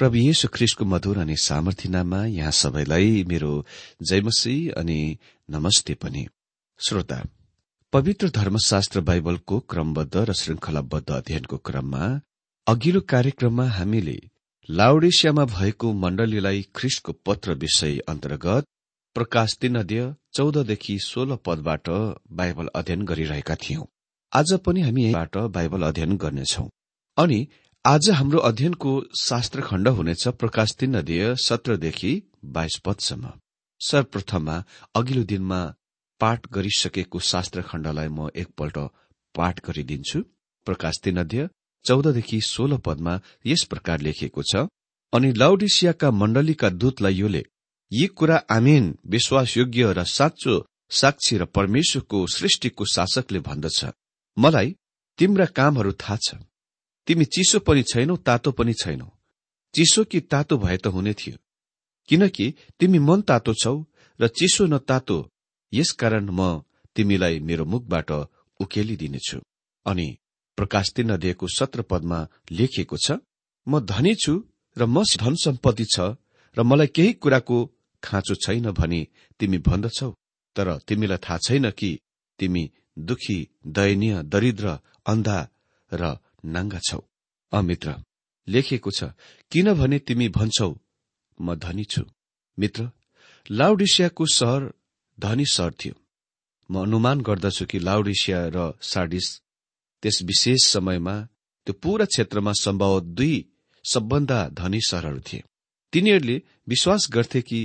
प्रभु येशु ख्रिस्टको मधुर अनि सामर्थ्य नाममा यहाँ सबैलाई मेरो जयमसी अनि नमस्ते पनि। श्रोता पवित्र धर्मशास्त्र बाइबलको क्रमबद्ध र श्रृंखलाबद्ध अध्ययनको क्रममा अघिल्लो कार्यक्रममा हामीले लाउडेसियामा भएको मण्डलीलाई ख्रिस्टको पत्र विषय अन्तर्गत प्रकाश तीन अध्यय चौधदेखि सोह्र पदबाट बाइबल अध्ययन गरिरहेका थियौं। आज पनि हामी यहीबाट बाइबल अध्ययन गर्नेछौ। अनि आज हाम्रो अध्ययनको शास्त्र खण्ड हुनेछ प्रकाश तीन अध्यय सत्रदेखि बाइस पदसम्म। सर्वप्रथममा अघिल्लो दिनमा पाठ गरिसकेको शास्त्र खण्डलाई म एकपल्ट पाठ गरिदिन्छु। प्रकाश तीन अध्यय चौधदेखि सोह्र पदमा यस प्रकार लेखिएको छ अनि लाउडिसियाका मण्डलीका दूतलाई योले यी कुरा आमेन विश्वासयोग्य र साँचो साक्षी र परमेश्वरको सृष्टिको शासकले भन्दछ। मलाई तिम्रा कामहरू थाहा छ। तिमी चिसो पनि छैनौ तातो पनि छैनौ। चिसो कि तातो भए त हुने थियो। किनकि तिमी मन तातो छौ र चिसो न तातो यसकारण म तिमीलाई मेरो मुखबाट उकेलिदिनेछु। अनि प्रकाश तीन अध्ययको सत्र पदमा लेखिएको छ म धनी छु र म धन सम्पत्ति छ र मलाई केही कुराको खाँचो छैन भनी तिमी भन्दछौ। तर तिमीलाई थाहा छैन कि तिमी दुखी दयनीय दरिद्र अन्धा र नाङ्गा छौ। अमित्र लेखिएको छ किनभने तिमी भन्छौ म धनी छु। मित्र लाउडिसियाको सहर धनी सहर थियो। म अनुमान गर्दछु कि लाउडिसिया र सार्डिस त्यस विशेष समयमा त्यो पूरा क्षेत्रमा सम्भव दुई सबभन्दा धनी सहरहरू थिए। तिनीहरूले विश्वास गर्थे कि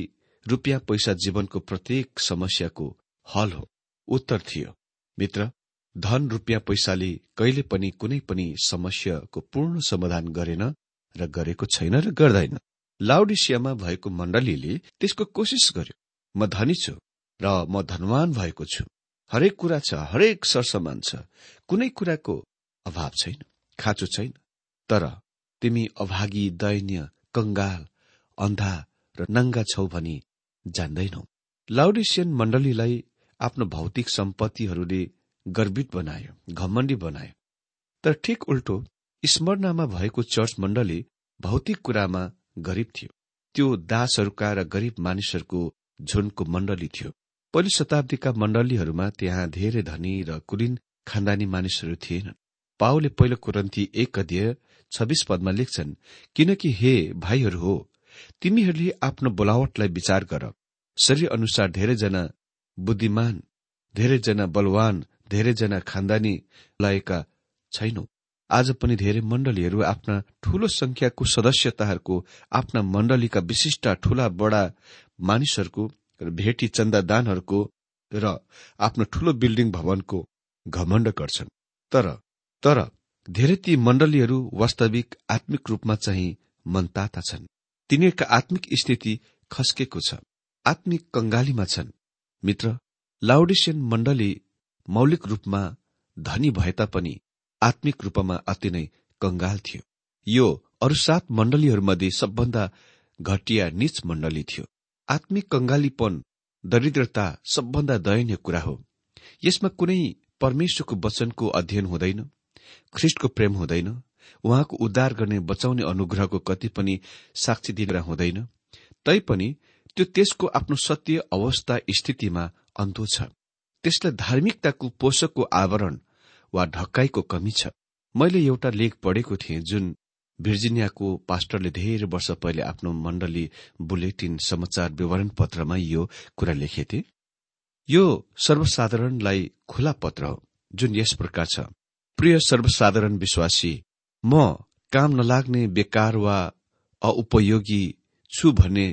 रुपियाँ पैसा जीवनको प्रत्येक समस्याको हल हो। उत्तर थियो। मित्र धन रुपियाँ पैसाले कहिले पनि कुनै पनि समस्याको पूर्ण समाधान गरेन र गरेको छैन र गर्दैन। लाउडिसियामा भएको मण्डलीले त्यसको कोसिस गर्यो। म धनी छु र म धनवान भएको छु। हरेक कुरा छ हरेक सरसामान छ। कुनै कुराको अभाव छैन खाँचो छैन। तर तिमी अभागी दयनीय कंगाल अन्धा र नङ्गा छौ भनी जान्दैनौ। लाउडिसियन मण्डलीलाई आफ्नो भौतिक सम्पत्तिहरूले गर्वित बनायो घमण्डी बनायो। तर ठिक उल्टो स्मरणमा भएको चर्च मण्डली भौतिक कुरामा गरिब थियो। त्यो दासहरूका र गरिब मानिसहरूको झुनको मण्डली थियो। पहिलो शताब्दीका मण्डलीहरूमा त्यहाँ धेरै धनी र कुलिन खानदानी मानिसहरू थिएनन्। पाओले पहिलो कुरन्ती एक अध्यय छब्बीस पदमा लेख्छन् किनकि हे भाइहरू हो तिमीहरूले आफ्नो बोलावटलाई विचार गर। शरीर अनुसार धेरैजना बुद्धिमान धेरैजना बलवान धेरैजना खानदानी लागेका छैनौ। आज पनि धेरै मण्डलीहरू आफ्ना ठूलो संख्याको सदस्यताहरूको आफ्ना मण्डलीका विशिष्ट ठूला बडा मानिसहरूको भेटी चन्दादानहरूको र आफ्नो ठूलो बिल्डिङ भवनको घमण्ड गर्छन्। तर तर धेरै ती मण्डलीहरू वास्तविक आत्मिक रूपमा चाहिँ मनताता छन्। तिनीहरूका आत्मिक स्थिति खस्केको छ। आत्मिक कंगालीमा छन्। मित्र लाउडिसियन मण्डली मौलिक रूपमा धनी भए तापनि आत्मिक रूपमा अति नै कंगाल थियो। यो अरू सात मण्डलीहरूमध्ये सबभन्दा घटिया निच मण्डली थियो। आत्मिक कंगालीपन दरिद्रता सबभन्दा दयनीय कुरा हो। यसमा कुनै परमेश्वरको वचनको अध्ययन हुँदैन ख्रिष्टको प्रेम हुँदैन उहाँको उद्धार गर्ने बचाउने अनुग्रहको कति पनि साक्षी दिन हुँदैन तैपनि त्यो त्यसको आफ्नो सत्य अवस्था स्थितिमा अन्तो छ। त्यसलाई धार्मिकताको पोषकको आवरण वा ढक्काईको कमी छ। मैले एउटा लेख पढेको थिएँ जुन भिर्जिनियाको पास्टरले धेरै वर्ष पहिले आफ्नो मण्डली बुलेटिन समाचार विवरण पत्रमा यो कुरा लेखेथे। यो सर्वसाधारणलाई खुला पत्र हो जुन यस प्रकार छ। प्रिय सर्वसाधारण विश्वासी म काम नलाग्ने बेकार वा अउपयोगी छु भन्ने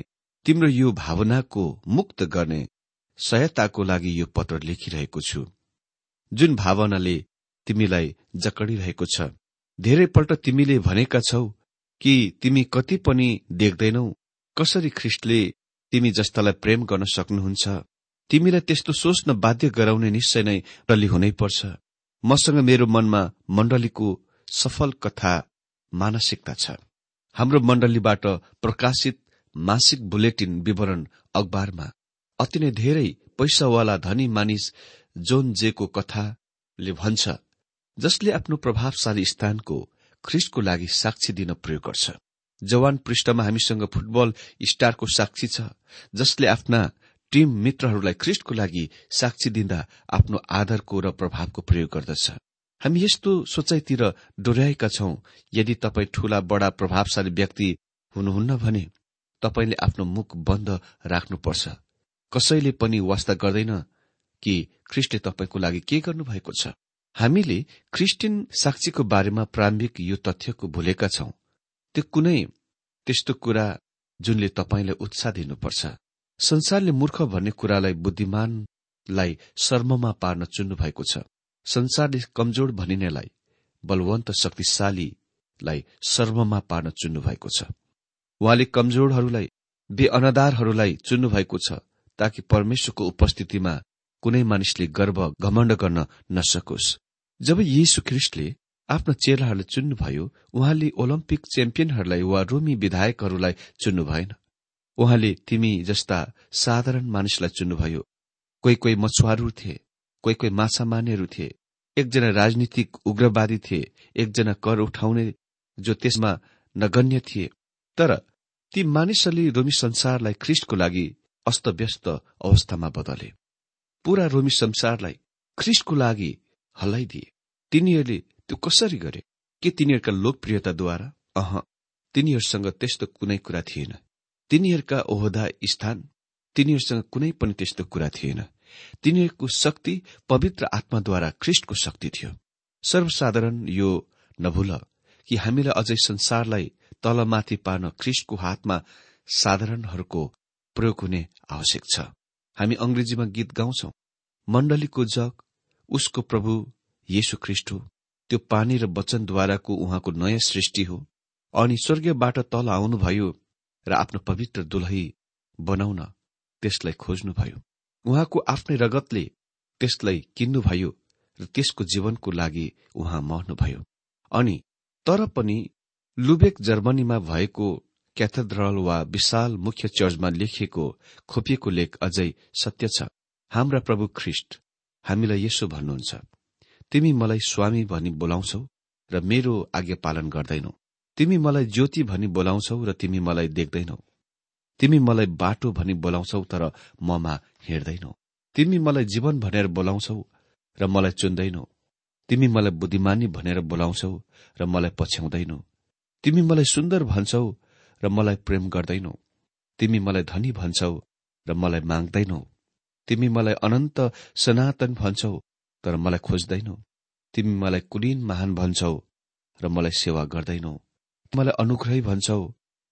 तिम्रो यो भावनाको मुक्त गर्ने सहायताको लागि यो पत्र लेखिरहेको छु। जुन भावनाले तिमीलाई जकडिरहेको छ। धेरैपल्ट तिमीले भनेका छौ कि तिमी कति पनि देख्दैनौ कसरी ख्रिस्टले तिमी जस्तालाई प्रेम गर्न सक्नुहुन्छ। तिमीलाई त्यस्तो सोच्न बाध्य गराउने निश्चय नै टल्ली हुनै पर्छ। मसँग मेरो मनमा मण्डलीको सफल कथा मानसिकता छ। हाम्रो मण्डलीबाट प्रकाशित मासिक बुलेटिन विवरण अखबारमा अति नै धेरै पैसावाला धनी मानिस जोन जेको कथाले भन्छ जसले आफ्नो प्रभावशाली स्थानको ख्रिस्टको लागि साक्षी दिन प्रयोग गर्छ। जवान पृष्ठमा हामीसँग फुटबल स्टारको साक्षी छ जसले आफ्ना टीम मित्रहरूलाई ख्रिस्टको लागि साक्षी दिँदा आफ्नो आदरको र प्रभावको प्रयोग गर्दछ। हामी यस्तो सोचाइतिर डोर्याएका छौं यदि तपाईँ ठूला बडा प्रभावशाली व्यक्ति हुनुहुन्न भने तपाईँले आफ्नो मुख बन्द राख्नुपर्छ। कसैले पनि वास्ता गर्दैन कि ख्रिस्टले तपाईँको लागि के गर्नुभएको छ। हामीले क्रिस्चियन साक्षीको बारेमा प्रारम्भिक यो तथ्यको भुलेका छौं। त्यो कुनै त्यस्तो कुरा जुनले तपाईँलाई उत्साह दिनुपर्छ। संसारले मूर्ख भन्ने कुरालाई बुद्धिमानलाई शर्ममा पार्न चुन्नु भएको छ। संसारले कमजोर भनिनेलाई बलवन्त शक्तिशालीलाई शर्ममा पार्न चुन्नु भएको छ। उहाँले कमजोरहरूलाई बे अनदारहरूलाई चुन्नु भएको छ। ताकि परमेश्वरको उपस्थितिमा कुनै मानिसले गर्व घमण्ड गर्न नसकोस्। जब यीशु ख्रिस्टले आफ्ना चेलाहरूलाई चुन्नुभयो उहाँले ओलम्पिक च्याम्पियनहरूलाई वा रोमी विधायकहरूलाई चुन्नु भएन उहाँले तिमी जस्ता साधारण मानिसलाई चुन्नुभयो। कोही कोही मछुवारू थिए कोही कोही माछा मार्नेहरू थिए एकजना राजनीतिक उग्रवादी थिए एकजना कर उठाउने जो त्यसमा नगण्य थिए। तर ती मानिसहरूले रोमी संसारलाई ख्रिस्टको लागि अस्तव्यस्त अवस्थामा बदले। पूरा रोमी संसारलाई ख्रिस्टको लागि हल्लाइदिए तिनीहरूले त्यो कसरी गरे? के तिनीहरूका लोकप्रियताद्वारा? अह तिनीहरूसँग त्यस्तो कुनै कुरा थिएन। तिनीहरूका ओहदा स्थान तिनीहरूसँग कुनै पनि त्यस्तो कुरा थिएन। तिनीहरूको शक्ति पवित्र आत्माद्वारा ख्रिष्टको शक्ति थियो। सर्वसाधारण यो नभुल कि हामीलाई अझै संसारलाई तलमाथि पार्न ख्रिष्टको हातमा साधारणहरूको प्रयोग हुने आवश्यक छ। हामी अंग्रेजीमा गीत गाउँछौ। मण्डलीको जग उसको प्रभु येशु ख्रिष्ट त्यो पानी र वचनद्वाराको उहाँको नयाँ सृष्टि हो। अनि स्वर्गीयबाट तल आउनुभयो र आफ्नो पवित्र दुलही बनाउन त्यसलाई खोज्नुभयो। उहाँको आफ्नै रगतले त्यसलाई किन्नुभयो र त्यसको जीवनको लागि उहाँ मर्नुभयो। अनि तर पनि लुबेक जर्मनीमा भएको क्याथेड्रल वा विशाल मुख्य चर्चमा लेखिएको खोपिएको लेख अझै सत्य छ। हाम्रा प्रभु ख्रिष्ट हामीलाई यसो भन्नुहुन्छ तिमी मलाई स्वामी भनी बोलाउँछौ र मेरो आज्ञा पालन गर्दैनौ। तिमी मलाई ज्योति भनी बोलाउँछौ र तिमी मलाई देख्दैनौ। तिमी मलाई बाटो भनी बोलाउँछौ तर ममा हिँड्दैनौ। तिमी मलाई जीवन भनेर बोलाउँछौ र मलाई चुन्दैनौ। तिमी मलाई बुद्धिमानी भनेर बोलाउँछौ र मलाई पछ्याउँदैनौ। तिमी मलाई सुन्दर भन्छौ र मलाई प्रेम गर्दैनौ। तिमी मलाई धनी भन्छौ र मलाई माग्दैनौ। तिमी मलाई अनन्त सनातन भन्छौ तर मलाई खोज्दैनौ। तिमी मलाई कुलीन महान भन्छौ र मलाई सेवा गर्दैनौ। मलाई अनुग्रही भन्छौ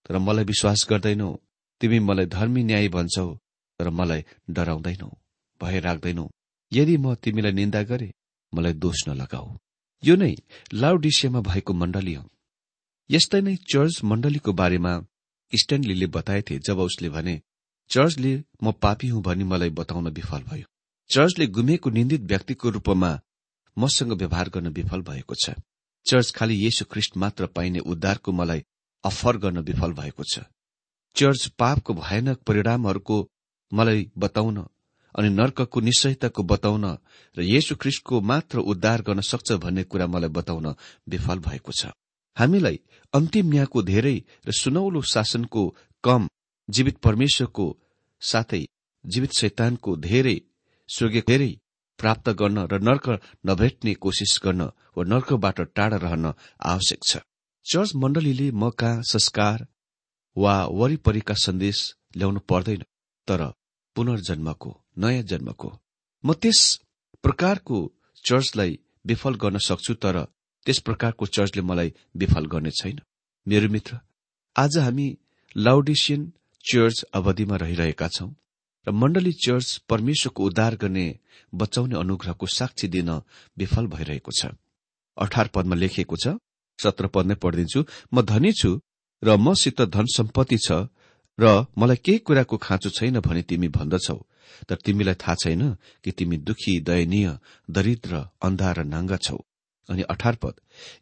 तर मलाई विश्वास गर्दैनौ। तिमी मलाई धर्मी न्याय भन्छौ तर मलाई डराउँदैनौ भय राख्दैनौ। यदि म तिमीलाई निन्दा गरे मलाई दोष नलगाऊ। यो नै लाउडिसियामा भएको मण्डली हो। यस्तै नै चर्च मण्डलीको बारेमा स्ट्यान्डलीले बताएथे जब उसले भने चर्चले म पापी हुँ भनी मलाई बताउन विफल भयो। चर्चले गुमेको निन्दित व्यक्तिको रूपमा मसँग व्यवहार गर्न विफल भएको छ। चर्च खालि येशु ख्रिष्ट मात्र पाइने उद्धारको मलाई अफर गर्न विफल भएको छ। चर्च पापको भयानक परिणामहरूको मलाई बताउन अनि नर्कको निश्चयताको बताउन र येशु ख्रिस्टको मात्र उद्धार गर्न सक्छ भन्ने कुरा मलाई बताउन विफल भएको छ। हामीलाई अन्तिम न्यायको धेरै र सुनौलो शासनको कम जीवित परमेश्वरको साथै जीवित शैतानको धेरै स्वर्गीय धेरै प्राप्त गर्न र नर्क नभेट्ने कोसिस गर्न वा नर्कबाट टाढा रहन आवश्यक छ। चर्च मण्डलीले म कहाँ संस्कार वा वरिपरिका सन्देश ल्याउनु पर्दैन तर पुनर्जन्मको नयाँ जन्मको। म त्यस प्रकारको चर्चलाई विफल गर्न सक्छु तर त्यस प्रकारको चर्चले मलाई विफल गर्ने छैन। मेरो मित्र आज हामी लाउडिसियन चर्च अवधिमा रहिरहेका छौं र मण्डली चर्च परमेश्वरको उद्धार गर्ने बचाउने अनुग्रहको साक्षी दिन विफल भइरहेको छ। अठार पदमा लेखिएको छ सत्र पद नै पढिदिन्छु म धनी छु र मसित धन सम्पत्ति छ र मलाई केही कुराको खाँचो छैन भने तिमी भन्दछौ। तर तिमीलाई थाहा छैन कि तिमी दुखी दयनीय दरिद्र अन्धा र नाङ्गा छौ। अनि अठार पद।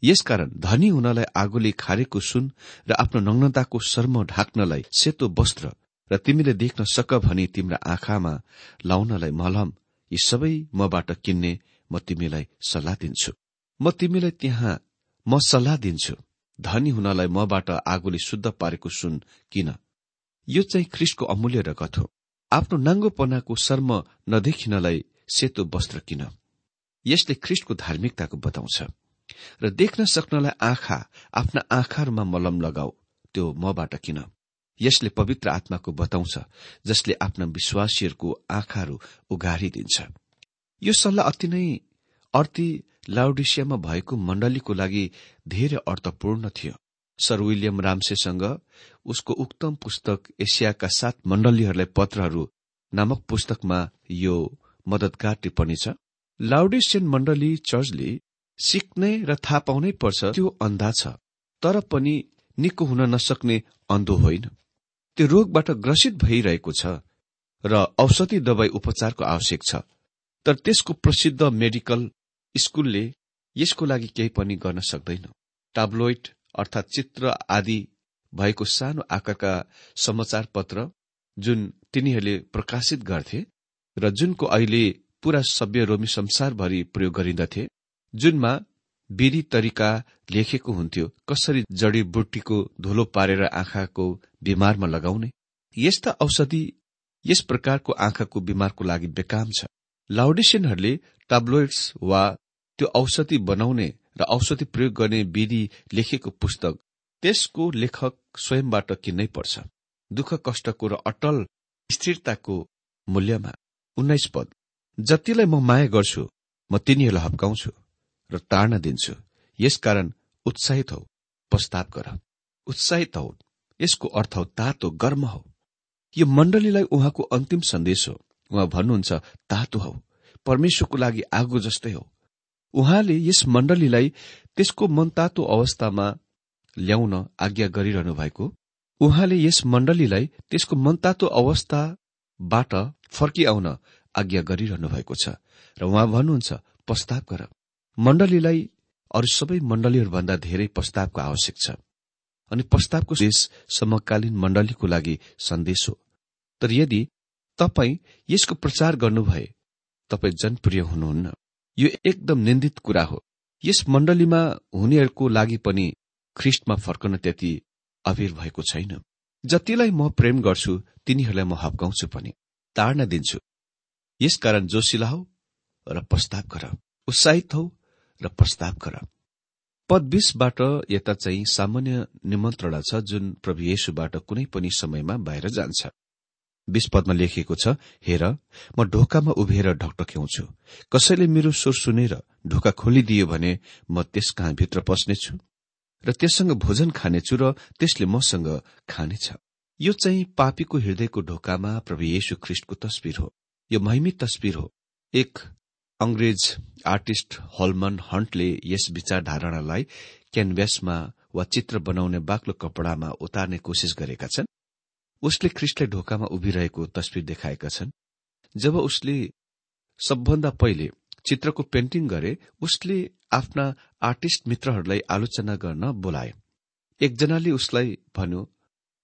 यसकारण धनी हुनलाई आगोले खारेको सुन र आफ्नो नग्नताको शर्म ढाक्नलाई सेतो वस्त्र र तिमीले देख्न सक भनी तिम्रा आँखामा लाउनलाई मलम यी सबै मबाट किन्ने म तिमीलाई सल्लाह दिन्छु। म तिमीलाई त्यहाँ म सल्लाह दिन्छु। धनी हुनलाई मबाट आगोले शुद्ध पारेको सुन किन? यो चाहिँ ख्रिस्टको अमूल्य रगत हो। आफ्नो नाङ्गोपनाको शर्म नदेखिनलाई सेतो वस्त्र किन? यसले ख्रिस्टको धार्मिकताको बताउँछ। र देख्न सक्नलाई आँखा आफ्ना आँखाहरूमा मलम लगाऊ त्यो मबाट किन? यसले पवित्र आत्माको बताउँछ जसले आफ्ना विश्वासीहरूको आँखाहरू उघारिदिन्छ। यो सल्लाह अति नै अर्थी लाउडिसियामा भएको मण्डलीको लागि धेरै अर्थपूर्ण थियो। सर विलियम रामसेसँग उसको उक्तम पुस्तक एसियाका सात मण्डलीहरूलाई पत्रहरू नामक पुस्तकमा यो मदतगार टिप्पणी छ। लाउडिसियन मण्डली चर्चले सिक्ने र थाहा पाउनै पर्छ त्यो अन्धा छ तर पनि निको हुन नसक्ने अन्धो होइन। त्यो रोगबाट ग्रसित भइरहेको छ र औषधि दवाई उपचारको आवश्यक छ तर त्यसको प्रसिद्ध मेडिकल स्कूलले यसको लागि केही पनि गर्न सक्दैन। टाब्लोइड अर्थात चित्र आदि भएको सानो आकारका समाचार पत्र जुन तिनीहरूले प्रकाशित गर्थे र जुनको अहिले पूरा सभ्य रोमी संसारभरि प्रयोग गरिन्दथे जुनमा विधि तरिका लेखेको हुन्थ्यो कसरी जडीबुटीको धुलो पारेर आँखाको बिमारमा लगाउने। यस्ता औषधि यस प्रकारको आँखाको बिमारको लागि बेकाम छ। लाउडिसियनहरूले टाब्लोइड्स वा त्यो औषधि बनाउने र औषधि प्रयोग गर्ने विधि लेखेको पुस्तक त्यसको लेखक स्वयंबाट किन्नै पर्छ। दुःख कष्टको र अटल स्थिरताको मूल्यमा। उन्नाइस पद। जतिलाई म माया गर्छु म तिनीहरूलाई हप्काउँछु र ताड्न दिन्छु। यसकारण उत्साहित हौ प्रस्ताव गर। उत्साहित हौ यसको अर्थ हो तातो गर्म हो। यो मण्डलीलाई उहाँको अन्तिम सन्देश हो। उहाँ भन्नुहुन्छ तातो हौ परमेश्वरको लागि आगो जस्तै हो। उहाँले यस मण्डलीलाई त्यसको मनतातो अवस्थामा ल्याउन आज्ञा गरिरहनु भएको। उहाँले यस मण्डलीलाई त्यसको मनतातो अवस्थाबाट फर्किआउन आज्ञा गरिरहनु भएको छ। र उहाँ भन्नुहुन्छ प्रस्ताव गर। मण्डलीलाई अरू सबै मण्डलीहरूभन्दा धेरै प्रस्तावको आवश्यक छ। अनि प्रस्तावको देश समकालीन मण्डलीको लागि सन्देश हो। तर यदि तपाईँ यसको प्रचार गर्नुभए तपाईँ जनप्रिय हुनुहुन्न। यो एकदम निन्दित कुरा हो। यस मण्डलीमा हुनेहरूको लागि पनि ख्रिस्टमा फर्कन त्यति अभिर भएको छैन। जतिलाई म प्रेम गर्छु तिनीहरूलाई म हप्काउँछु पनि। ताड्न दिन्छु। यसकारण जोसिला हौ र प्रस्ताव गर। उत्साहित हौ र प्रस्ताव गर। पद यता चाहिँ सामान्य निमन्त्रणा छ जुन प्रभु येशुबाट कुनै पनि समयमा बाहिर जान्छ। बीस पदमा लेखिएको छ हेर म ढोकामा उभिएर ढकढक्याउँछु कसैले मेरो स्वर सुनेर ढोका खोलिदियो भने म त्यस कहाँ भित्र पस्नेछु र त्यससँग भोजन खानेछु र त्यसले मसँग खानेछ। यो चाहिँ पापीको हृदयको ढोकामा प्रभु येशु ख्रिष्टको तस्विर हो। यो महिमित तस्विर हो। एक अंग्रेज आर्टिस्ट हलमन हन्टले यस विचारधारणालाई क्यानभ्यासमा वा चित्र बनाउने बाक्लो कपड़ामा उतार्ने कोसिस गरेका छन्। उसले ख्रिस्टलाई ढोकामा उभिरहेको तस्विर देखाएका छन्। जब उसले सबभन्दा पहिले चित्रको पेन्टिङ गरे उसले आफ्ना आर्टिस्ट मित्रहरूलाई आलोचना गर्न बोलाए। एकजनाले उसलाई भन्यो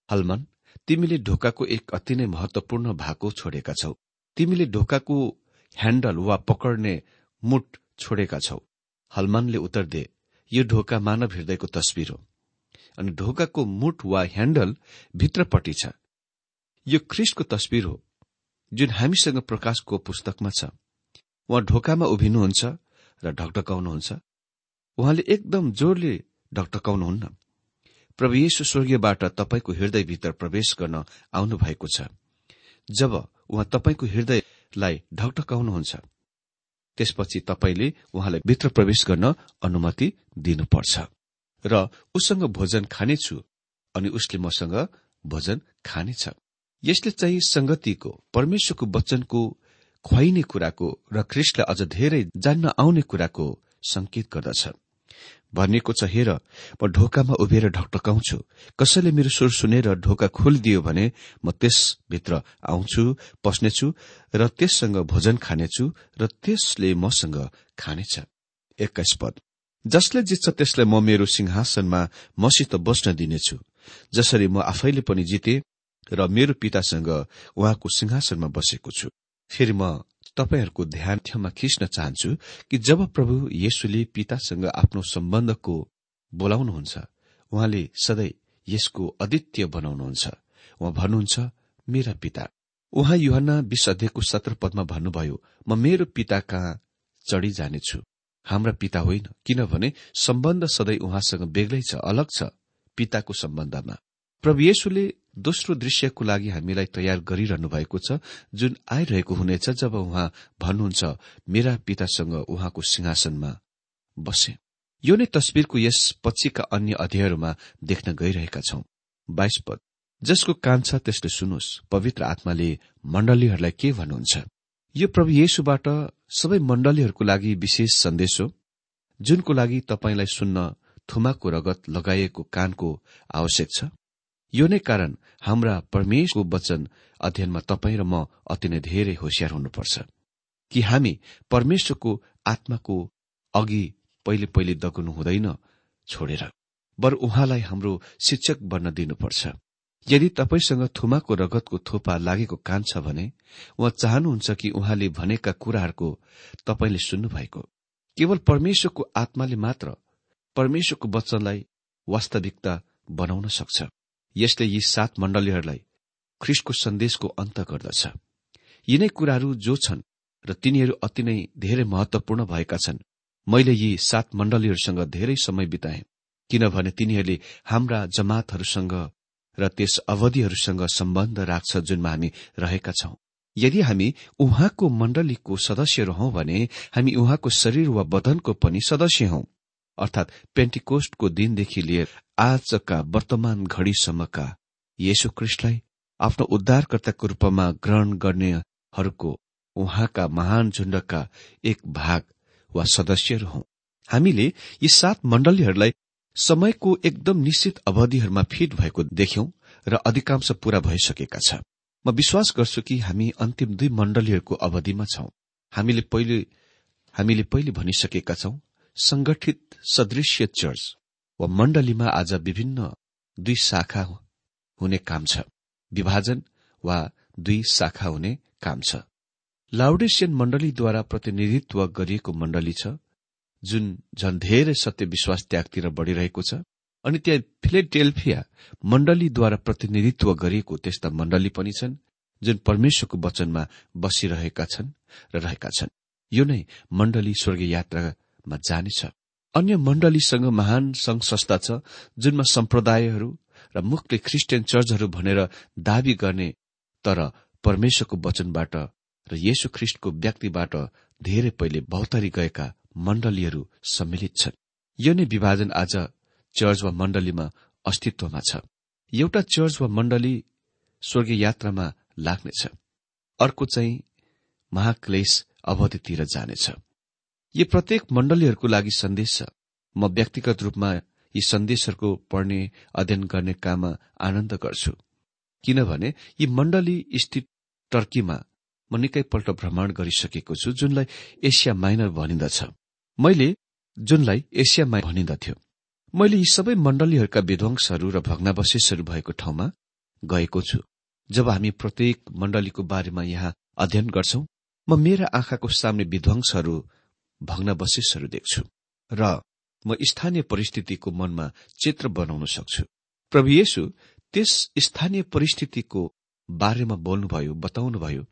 हलमन तिमीले ढोकाको एक अति नै महत्वपूर्ण भाको छोडेका छौ। तिमीले ढोकाको ह्याण्डल वा पकड्ने मुठ छोडेका छौ। हलमनले उत्तर दिए यो ढोका मानव हृदयको तस्विर हो। अनि ढोकाको मुठ वा ह्याण्डल भित्रपट्टि छ। यो ख्रिस्टको तस्विर हो जुन हामीसँग प्रकाशको पुस्तकमा छ। उहाँ ढोकामा उभिनुहुन्छ र ढकढकाउनुहुन्छ। उहाँले एकदम जोरले ढकढकाउनुहुन्न। प्रभु येशु स्वर्गीयबाट तपाईँको हृदयभित्र प्रवेश गर्न आउनु भएको छ। जब उहाँ तपाईँको हृदयलाई ढकढकाउनुहुन्छ। त्यसपछि तपाईँले उहाँलाई भित्र प्रवेश गर्न अनुमति दिनुपर्छ। र उसँग भोजन खानेछु अनि उसले मसँग भोजन खानेछ। यसले चाहिँ संगतिको परमेश्वरको वचनको खुवाइने कुराको र ख्रिस्टलाई अझ धेरै जान्न आउने कुराको संकेत गर्दछ। भनिएको छ हेर म ढोकामा उभिएर ढकढकाउँछु। कसैले मेरो स्वर सुनेर ढोका खोलिदियो भने म त्यसभित्र आउँछु पस्नेछु र त्यससँग भोजन खानेछु र त्यसले मसँग खानेछ। एक्काइस पद। जसले जित्छ त्यसलाई म मेरो सिंहासनमा मसित बस्न दिनेछु। जसरी म आफैले पनि जिते र मेरो पितासँग उहाँको सिंहासनमा बसेको छु। फेरि म तपाईँहरूको ध्यान खिच्न चाहन्छु कि जब प्रभु येशुले पितासँग आफ्नो सम्बन्धको बोलाउनुहुन्छ उहाँले सधैँ यसको अद्वितीय बनाउनुहुन्छ। उहाँ भन्नुहुन्छ मेरा पिता उहाँ युहना विश अध्ययको सत्र पदमा भन्नुभयो म मेरो पिता कहाँ चढी जानेछु? हाम्रा पिता होइन किनभने सम्बन्ध सधैँ उहाँसँग बेग्लै छ अलग छ पिताको सम्बन्धमा। प्रभु येशुले दोस्रो दृश्यको लागि हामीलाई तयार गरिरहनु भएको छ जुन आइरहेको हुनेछ जब उहाँ भन्नुहुन्छ मेरा पितासँग उहाँको सिंहासनमा बसे। यो नै तस्विरको यस पछिका अन्य अध्यायहरूमा देख्न गइरहेका छौं। पद जसको कान छ त्यसले सुनोस् पवित्र आत्माले मण्डलीहरूलाई के भन्नुहुन्छ? यो प्रभु येशुबाट सबै मण्डलीहरूको लागि विशेष सन्देश हो जुनको लागि तपाईँलाई सुन्न थुमाको रगत लगाइएको कानको आवश्यक छ। यो नै कारण हाम्रा परमेशको वचन अध्ययनमा तपाईँ र म अति नै धेरै होसियार हुनुपर्छ कि हामी परमेश्वरको आत्माको अघि पहिले पहिले दगुनु हुँदैन छोडेर। बर उहाँलाई हाम्रो शिक्षक बन्न दिनुपर्छ। यदि तपाईँसँग थुमाको रगतको थोपा लागेको कान छ भने उहाँ चाहनुहुन्छ कि उहाँले भनेका कुराहरूको तपाईँले सुन्नुभएको। केवल परमेश्वरको आत्माले मात्र परमेश्वरको वचनलाई वास्तविकता बनाउन सक्छ। यसले यी सात मण्डलीहरूलाई ख्रिस्टको सन्देशको अन्त गर्दछ। यिनै कुराहरू जो छन् र तिनीहरू अति नै धेरै महत्वपूर्ण भएका छन्। मैले यी सात मण्डलीहरूसँग धेरै समय बिताएँ किनभने तिनीहरूले हाम्रा जमातहरूसँग र त्यस अवधिहरूसँग सम्बन्ध राख्छ जुनमा हामी रहेका छौं। यदि हामी उहाँको मण्डलीको सदस्य रहौं भने हामी उहाँको शरीर वा बदनको पनि सदस्य हौ। अर्थात पेन्टिकोस्टको दिनदेखि लिएर आजका वर्तमान घड़ीसम्मका येशु क्रिस्टलाई आफ्नो उद्धारकर्ताको रूपमा ग्रहण गर्नेहरूको उहाँका महान झुण्डका एक भाग वा सदस्यहरू हौ हामीले यी सात मण्डलीहरूलाई समयको एकदम निश्चित अवधिहरूमा फिट भएको देख्यौं र अधिकांश पूरा भइसकेका छ। म विश्वास गर्छु कि हामी अन्तिम दुई मण्डलीहरूको अवधिमा छौं। हामीले पहिले हामीले पहिले भनिसकेका छौं संगठित सदृश्य चर्च। वा मण्डलीमा आज विभिन्न दुई शाखा हुने काम छ। विभाजन वा दुई शाखा हुने काम छ। लाउडेसियन मण्डलीद्वारा प्रतिनिधित्व गरिएको मण्डली छ जुन झन धेरै सत्य विश्वास त्यागतिर बढ़िरहेको छ अनि त्यहाँ फिलेडेल्फिया मण्डलीद्वारा प्रतिनिधित्व गरिएको त्यस्ता मण्डली पनि छन् जुन परमेश्वरको वचनमा बसिरहेका छन् र रहेका छन्। यो नै मण्डली स्वर्गीय यात्रामा जानेछ। अन्य मण्डलीसँग महान संघ संस्था छ जुनमा सम्प्रदायहरू र मुखले ख्रिस्टियन चर्चहरू भनेर दावी गर्ने तर परमेश्वरको वचनबाट र येशु ख्रिष्टको व्यक्तिबाट धेरै पहिले भौतरी गएका मण्डलीहरू सम्मिलित छन्। यो नै विभाजन आज चर्च वा मण्डलीमा अस्तित्वमा छ। एउटा चर्च वा मण्डली स्वर्गीय यात्रामा लाग्नेछ। अर्को चाहिँ महाक्लेश अवधितिर जानेछ। यो प्रत्येक मण्डलीहरूको लागि सन्देश छ। म व्यक्तिगत रूपमा यी सन्देशहरूको पढ्ने अध्ययन गर्ने काममा आनन्द गर्छु। किनभने यी मण्डली स्थित टर्कीमा म निकैपल्ट भ्रमण गरिसकेको छु जुनलाई एसिया माइनर भनिन्दछ। मैले जुनलाई एसिया माइनर भनिन्दथ्यो। मैले यी सबै मण्डलीहरूका विध्वंसहरू र भग्नावशेषहरू भएको ठाउँमा गएको छु। जब हामी प्रत्येक मण्डलीको बारेमा यहाँ अध्ययन गर्छौं म मेरा आँखाको सामने विध्वंसहरू भग्नावशेषहरू देख्छु र म स्थानीय परिस्थितिको मनमा चित्र बनाउन सक्छु। प्रभु येशु त्यस स्थानीय परिस्थितिको बारेमा बोल्नुभयो बताउनुभयो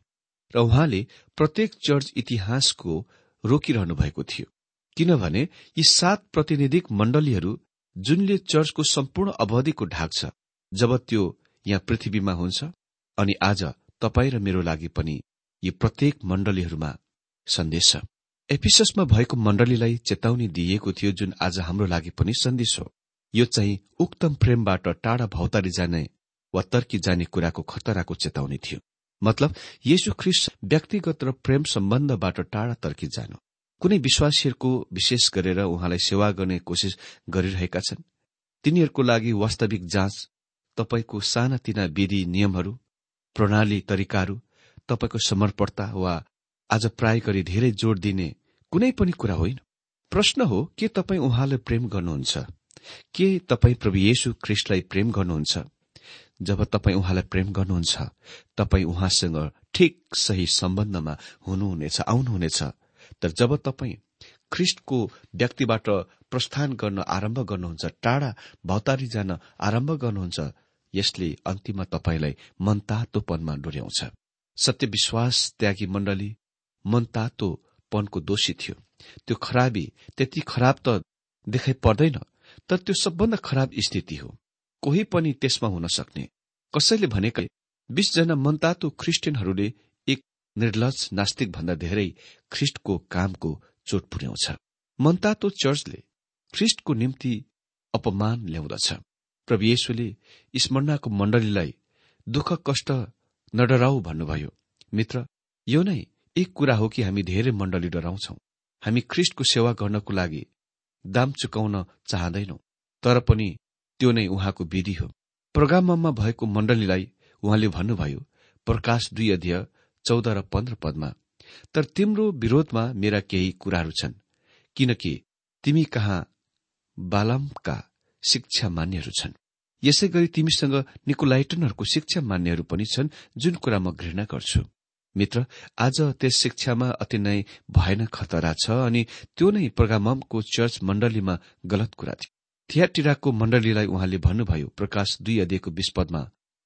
र उहाँले प्रत्येक चर्च इतिहासको रोकिरहनु भएको थियो। किनभने यी सात प्रतिनिधिक मण्डलीहरू जुनले चर्चको सम्पूर्ण अवधिको ढाक छ जब त्यो यहाँ पृथ्वीमा हुन्छ अनि आज तपाईँ र मेरो लागि पनि यी प्रत्येक मण्डलीहरूमा सन्देश छ। एपिससमा भएको मण्डलीलाई चेतावनी दिइएको थियो जुन आज हाम्रो लागि पनि सन्देश हो। यो चाहिँ उक्तम प्रेमबाट टाढा भौतारी जाने वा तर्की जाने कुराको खतराको चेतावनी थियो। मतलब येशु ख्रिस्ट व्यक्तिगत र प्रेम सम्बन्धबाट टाढा तर्की जानु। कुनै विश्वासीहरूको विशेष गरेर उहाँलाई सेवा गर्ने कोसिस गरिरहेका छन्? तिनीहरूको लागि वास्तविक जाँच तपाईँको सानातिना विधि नियमहरू प्रणाली तरिकाहरू तपाईँको समर्पणता वा आज प्राय गरी धेरै जोड़ दिने कुनै पनि कुरा होइन। प्रश्न हो के तपाईँ उहाँलाई प्रेम गर्नुहुन्छ? के तपाईँ प्रभु येशु ख्रिस्टलाई प्रेम गर्नुहुन्छ? जब तपाईँ उहाँलाई प्रेम गर्नुहुन्छ तपाईँ उहाँसँग ठिक सही सम्बन्धमा हुनुहुनेछ आउनुहुनेछ। तर जब तपाईँ ख्रिष्टको व्यक्तिबाट प्रस्थान गर्न आरम्भ गर्नुहुन्छ टाढा भौतारी जान आरम्भ गर्नुहुन्छ यसले अन्तिममा तपाईँलाई मनतातोपनमा डोर्याउँछ। सत्य विश्वास त्यागी मण्डली मनतातोपनको दोषी थियो। त्यो खराबी त्यति खराब त देखाइ पर्दैन तर त्यो सबभन्दा खराब स्थिति हो। कोही पनि त्यसमा हुन सक्ने। कसैले भनेका बीसजना मनतातो ख्रिस्टियनहरूले निर्लज नास्तिक भन्दा धेरै ख्रिष्टको कामको चोट पुर्याउँछ। मनतातो चर्चले ख्रिष्टको निम्ति अपमान ल्याउँदछ। प्रभु येशुले स्मरणको मण्डलीलाई दुःख कष्ट नडराउ भन्नुभयो। मित्र यो नै एक कुरा हो कि हामी धेरै मण्डली डराउँछौ। हामी ख्रिष्टको सेवा गर्नको लागि दाम चुकाउन चाहँदैनौ तर पनि त्यो नै उहाँको विधि हो। प्रोग्राममा भएको मण्डलीलाई उहाँले भन्नुभयो प्रकाश दुई अध्यय चौध र पन्ध्र पदमा तर तिम्रो विरोधमा मेरा केही कुराहरू छन् किनकि तिमी कहाँ बालमका शिक्षा मान्यहरू छन्। यसै गरी तिमीसँग निकोलाइटनहरूको शिक्षा मान्यहरू पनि छन् जुन कुरा म घृणा गर्छु। मित्र आज त्यस शिक्षामा अति नै भएन खतरा छ अनि त्यो नै प्रोग्रामको चर्च मण्डलीमा गलत कुरा थियो। थियाटिराको मण्डलीलाई उहाँले भन्नुभयो प्रकाश दुई अध्ययको विस्पदमा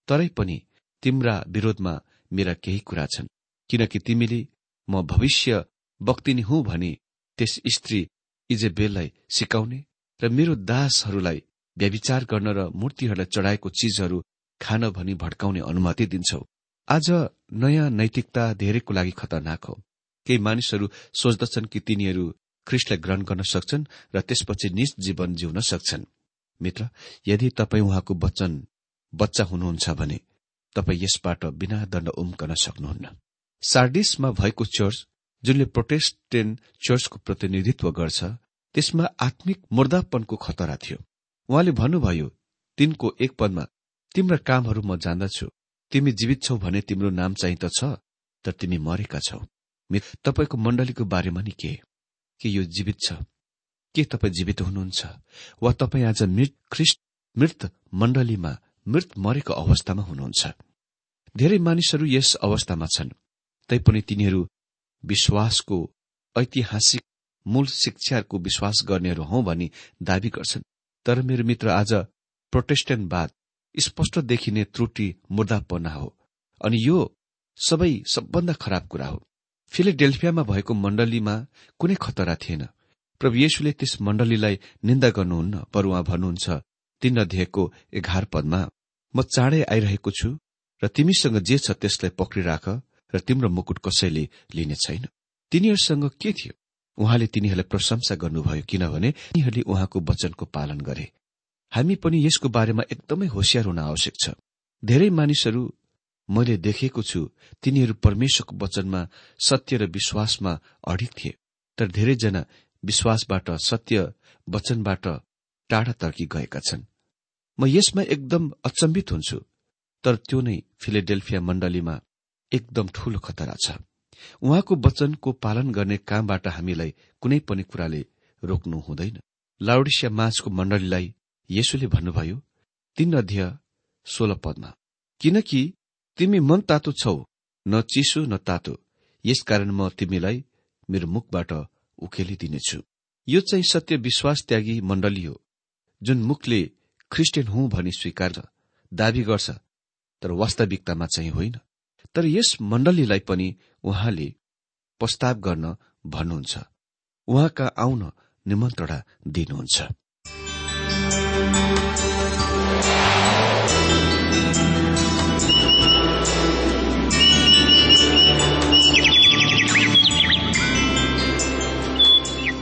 तरै पनि तिम्रा विरोधमा मेरा केही कुरा छन् किनकि तिमीले म भविष्य बक्तिनी हुँ भनी त्यस स्त्री इजेबेललाई सिकाउने र मेरो दासहरूलाई व्यविचार गर्न र मूर्तिहरूलाई चढाएको चिजहरू खान भनी भड्काउने अनुमति दिन्छौ। आज नयाँ नैतिकता धेरैको लागि खतरनाक हो। केही मानिसहरू सोच्दछन् कि तिनीहरू ख्रिस्टलाई ग्रहण गर्न सक्छन् र त्यसपछि निज जीवन जिउन सक्छन्। मित्र यदि तपाईँ उहाँको वचन बच्चा हुनुहुन्छ भने तपाईँ यसबाट बिना दण्ड उम्कन सक्नुहुन्न। सार्डिसमा भएको चर्च जुनले प्रोटेस्टेन्ट चर्चको प्रतिनिधित्व गर्छ त्यसमा आत्मिक मुर्दापनको खतरा थियो। उहाँले भन्नुभयो तिनको एक पदमा तिम्रा कामहरू म जान्दछु। तिमी जीवित छौ भने तिम्रो नाम चाहिँ त छ तर तिमी मरेका छौ। तपाईँको मण्डलीको बारेमा नि के? के यो जीवित छ? के तपाईँ जीवित हुनुहुन्छ? वा तपाईँ आज मृत ख्रिस्ट मृत मण्डलीमा मृत मरेको अवस्थामा हुनुहुन्छ? धेरै मानिसहरू यस अवस्थामा छन्। तैपनि तिनीहरू विश्वासको ऐतिहासिक मूल शिक्षाहरूको विश्वास गर्नेहरू हौ भनी दावी गर्छन्। तर मेरो मित्र आज प्रोटेस्टेन्टवाद स्पष्ट देखिने त्रुटि मुर्दापना हो। अनि यो सबै सबभन्दा खराब कुरा हो। फिलिडेल्फियामा भएको मण्डलीमा कुनै खतरा थिएन। प्रभु येशुले त्यस मण्डलीलाई निन्दा गर्नुहुन्न पर उहाँ भन्नुहुन्छ तीन अध्ययको एघार पदमा म चाँडै आइरहेको छु र तिमीसँग जे छ त्यसलाई पक्रिराख र तिम्रो मुकुट कसैले लिने छैन। तिनीहरूसँग के थियो? उहाँले तिनीहरूलाई प्रशंसा गर्नुभयो किनभने तिनीहरूले उहाँको वचनको पालन गरे। हामी पनि यसको बारेमा एकदमै होसियार हुन आवश्यक छ। धेरै मानिसहरू मैले देखेको छु तिनीहरू परमेश्वरको वचनमा सत्य र विश्वासमा अडिक थिए। तर धेरैजना विश्वासबाट सत्य वचनबाट टाढा तर्की गएका छन्। म यसमा एकदम अचम्बित हुन्छु तर त्यो नै फिलेडेल्फिया मण्डलीमा एकदम ठूलो खतरा छ। उहाँको वचनको पालन गर्ने कामबाट हामीलाई कुनै पनि कुराले रोक्नु हुँदैन। लाउडिसिया माझको मण्डलीलाई येशुले भन्नुभयो तीन अध्यय सोह्र पदमा किनकि तिमी मन तातो छौ न चिसो न तातो यसकारण म तिमीलाई मेरो मुखबाट उकेलिदिनेछु यो चाहिँ सत्य विश्वास त्यागी मण्डली हो जुन मुखले ख्रिस्टियन हुँ भनी स्वीकार दावी गर्छ तर वास्तविकतामा चाहिँ होइन। तर यस मण्डलीलाई पनि उहाँले प्रस्ताव गर्न भन्नुहुन्छ। उहाँका आउन निमन्त्रणा दिनुहुन्छ। Thank you.